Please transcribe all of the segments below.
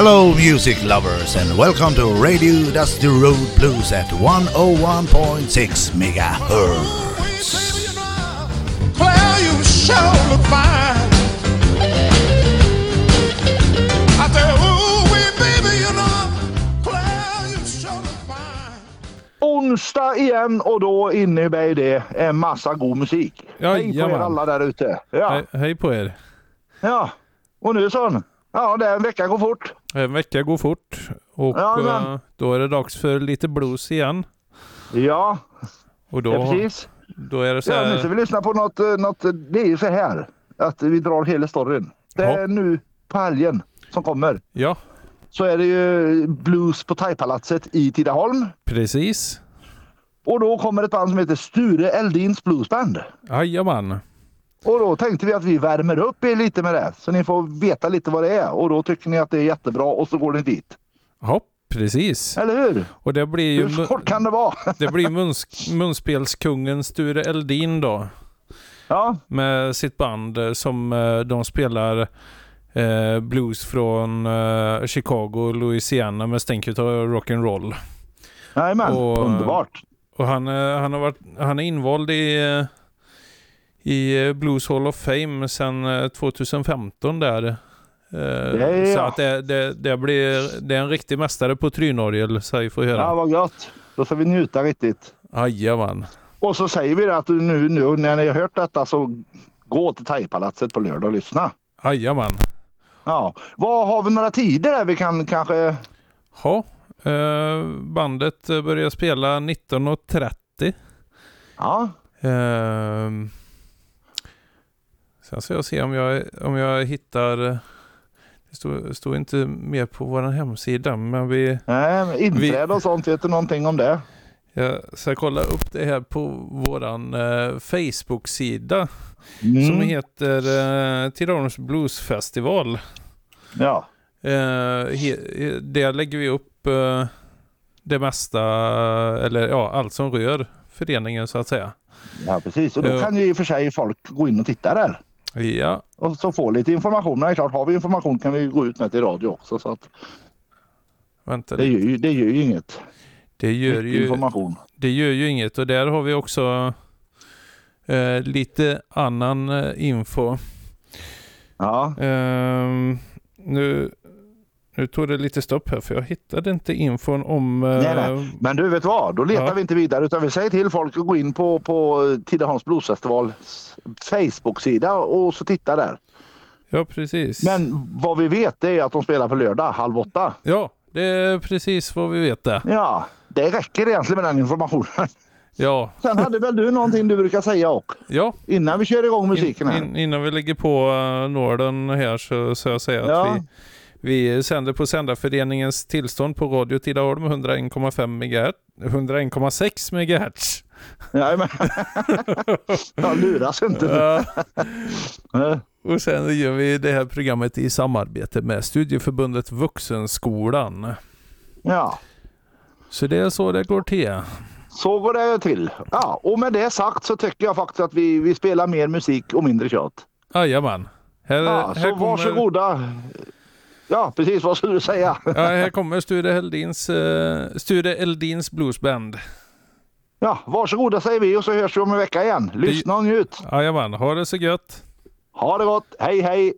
Hello, music lovers, and welcome to Radio Dusty Road Blues at 101.6 megahertz. Claire, you sure look fine. I say, ooh, wee, baby, you know, Claire, you sure look fine. Onsdag igen och då innebär det en massa god musik. Hej på er alla där ute. Ja. Hej, hej på er. ja, och nu så. Ja, den veckan går fort. En vecka går fort och Jajamän. eh, då är det dags för lite blues igen. Ja, Och då, ja precis. då är det så Ja, nu ska här, vi lyssna på något, eh, något. Det är ju så här att vi drar hela storyn. Det är Ja. nu på helgen som kommer. ja Så är det ju blues på Thaipalatset i Tidaholm. precis. Och då kommer ett band som heter Sture Eldins Bluesband. Jajamän. Och då tänkte vi att vi värmer upp er lite med det. Så ni får veta lite vad det är. Och då tycker ni att det är jättebra och så går ni dit. Ja, precis. Eller hur? Och det blir ju Hur svårt kan det vara? det blir muns, munspelskungen Sture Eldin då. ja, Med sitt band eh, som eh, de spelar eh, blues från eh, Chicago, Louisiana med stänket av rock'n'roll. jajamän. Underbart. Och han, eh, han, har varit, han är invald i, i eh, Blues Hall of Fame sedan eh, 2015 där. Eh, är Så att det, det, det, blir, det är en riktig mästare på trynorgel, vi får Ja, höra. vad gott. Då ska vi njuta riktigt. Jajamän. Och så säger vi det att nu, nu när ni har hört detta så gå till Thaipalatset på lördag och lyssna. Jajamän. Ja. Vad har vi några tider där vi kan kanske... Ja, eh, bandet eh, börjar spela 19.30. Ja, Eh, sen ska jag se om jag, om jag hittar... Det står, står inte mer på vår hemsida, men vi... nej, men inträde och sånt. Vet du någonting om det? Jag ska kolla upp det här på våran eh, Facebook-sida Mm. som heter eh, Tidaholms Blues Festival. Ja. Eh, he, där lägger vi upp eh, det mesta, eller ja, allt som rör föreningen så att säga. ja, precis. Och då kan ju i och för sig folk gå in och titta där. Ja, Och så få lite information. Men det är klart, har vi information kan vi gå ut med till radio också. Så att vänta det, gör ju, det gör ju inget. Det gör, ju, information. det gör ju inget och där har vi också eh, lite annan eh, info. Ja, Ehm, nu, nu tog det lite stopp här för jag hittade inte infon om... eh, Nej, nej. Men du vet vad? Då letar Ja. vi inte vidare utan vi säger till folk att gå in på, på Tidaholms Bluesfestivals Facebook-sida och så titta där. Ja, precis. Men vad vi vet är att de spelar på lördag halv åtta. Ja, det är precis vad vi vet det. Ja, det räcker egentligen med den informationen. Ja, Sen hade väl du någonting du brukar säga och ja. innan vi kör igång musiken In, här. in, innan vi lägger på uh, Norden här så ska jag säga att Ja. vi, vi sänder på Sändarföreningens tillstånd på Radio Tidaholm 101,5 MHz. 101,6 MHz. Jajamän. Jag luras inte. Ja. Och sen gör vi det här programmet i samarbete med Studieförbundet Vuxenskolan. Ja, Så det är så det går till. så går det till. Ja, och med det sagt så tycker jag faktiskt att vi, vi spelar mer musik och mindre kött. Jajamän. Här, Ja, här så kommer, varsågoda. Ja, precis vad skulle du säga? ja, här kommer Sture Eldins, uh, Sture Eldins Bluesband. Ja, varsågoda säger vi och så hörs vi om en vecka igen. Lyssna och njut. Jajamän, ha det så gött. Ha det gott. Hej hej!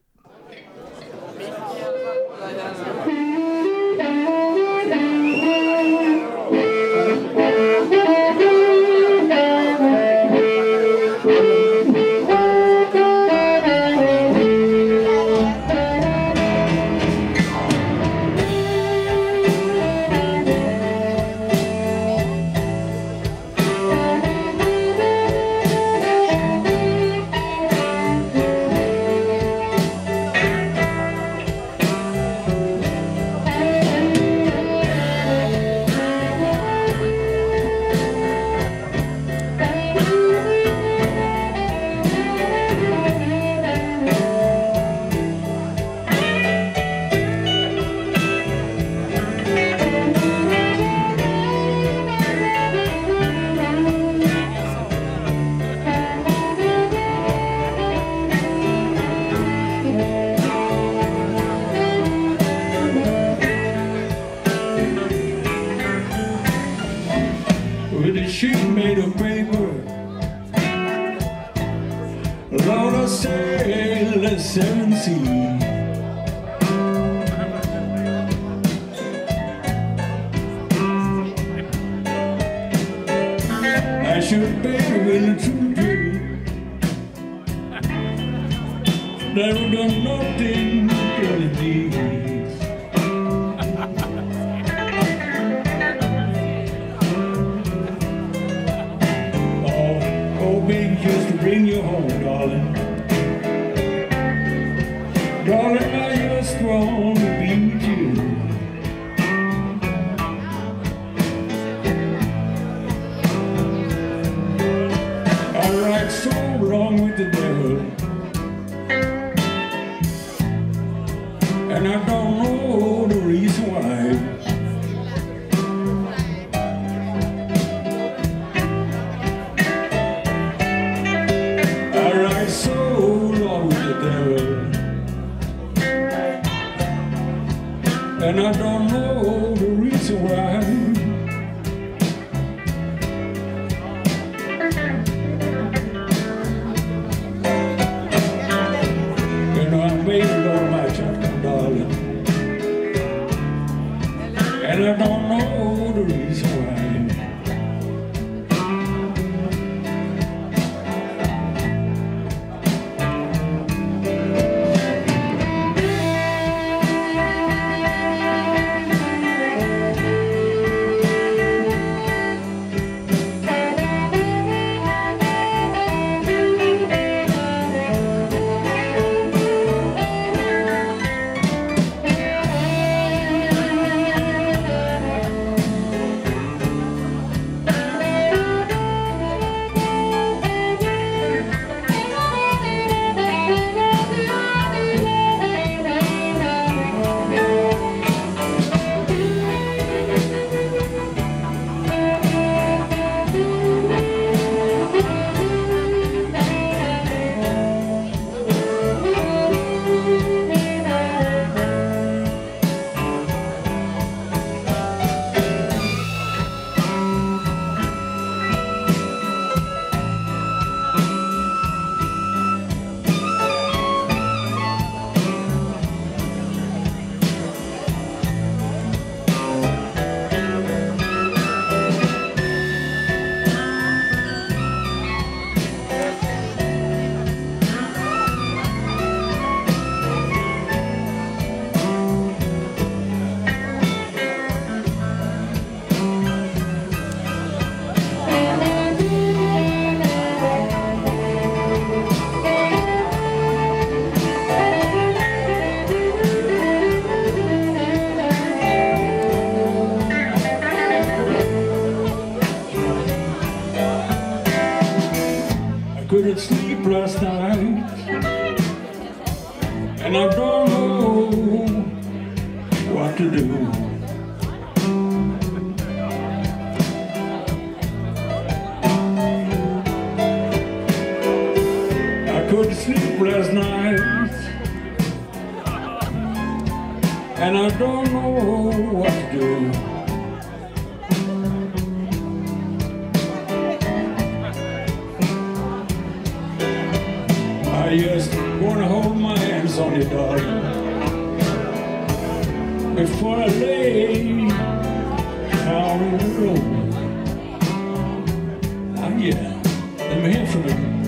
should be willing to do. Never done nothing really deep. oh, oh, baby, just bring you home, darling. to where Yeah, let me hear from you.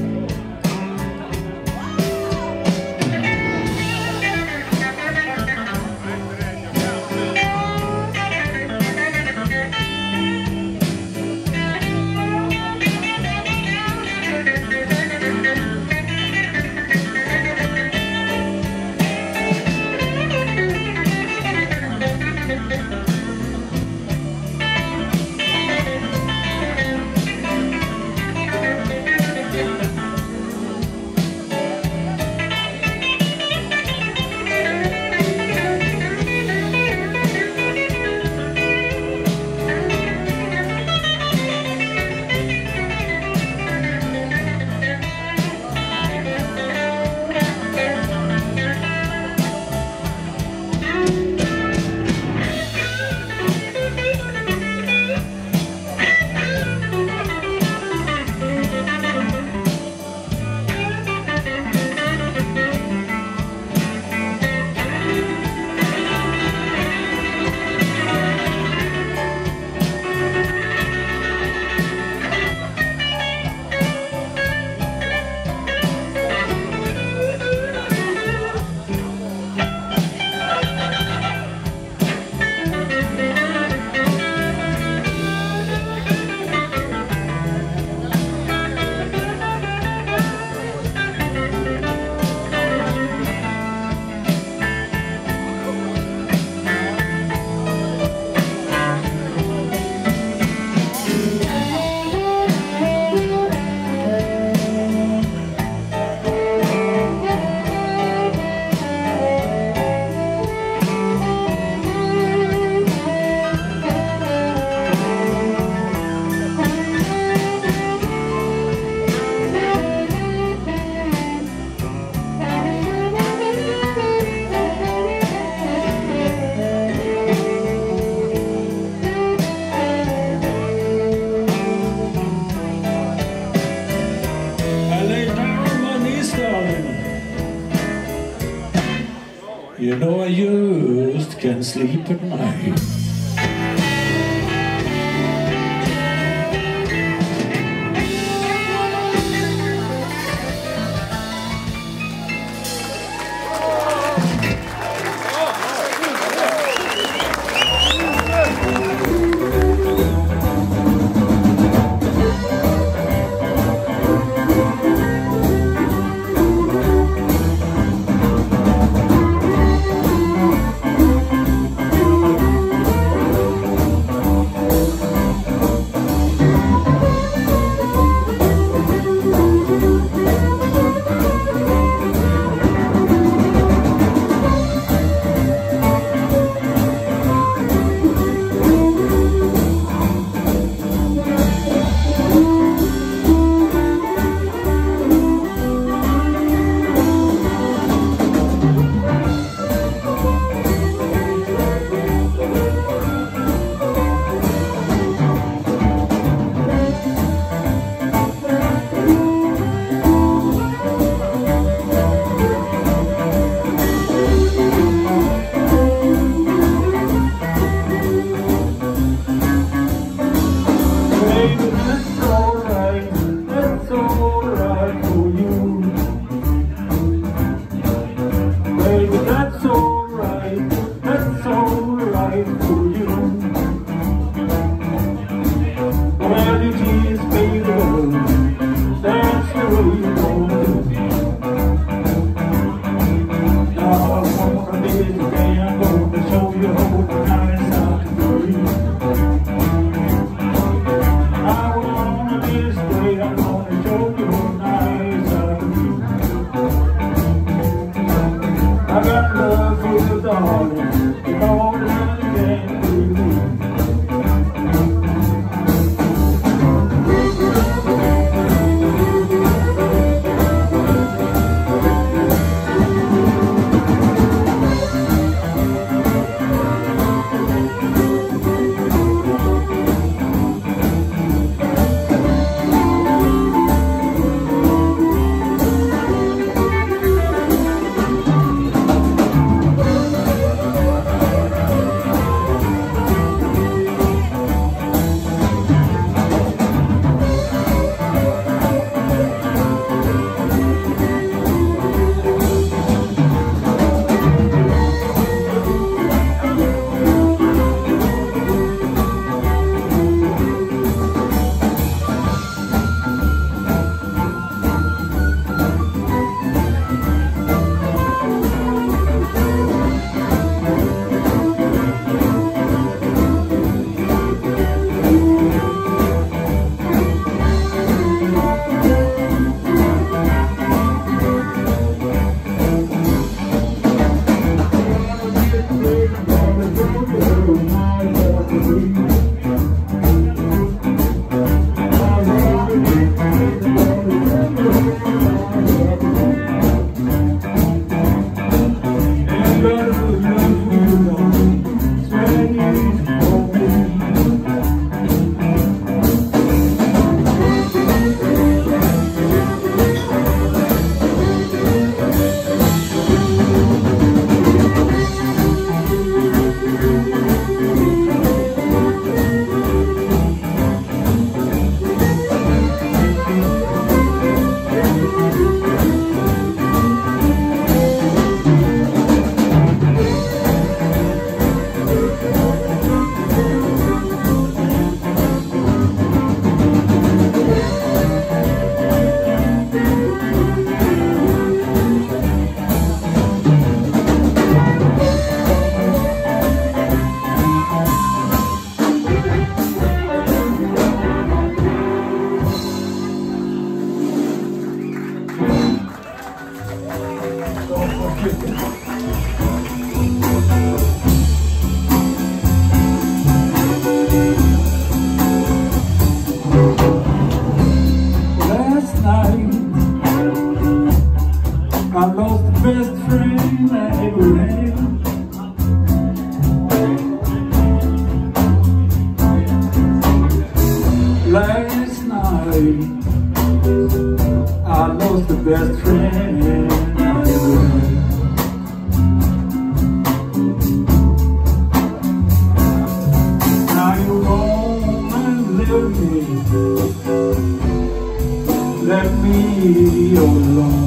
Be alone.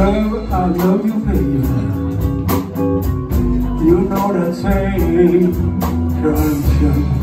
love, I love you, baby. You know that same, don't?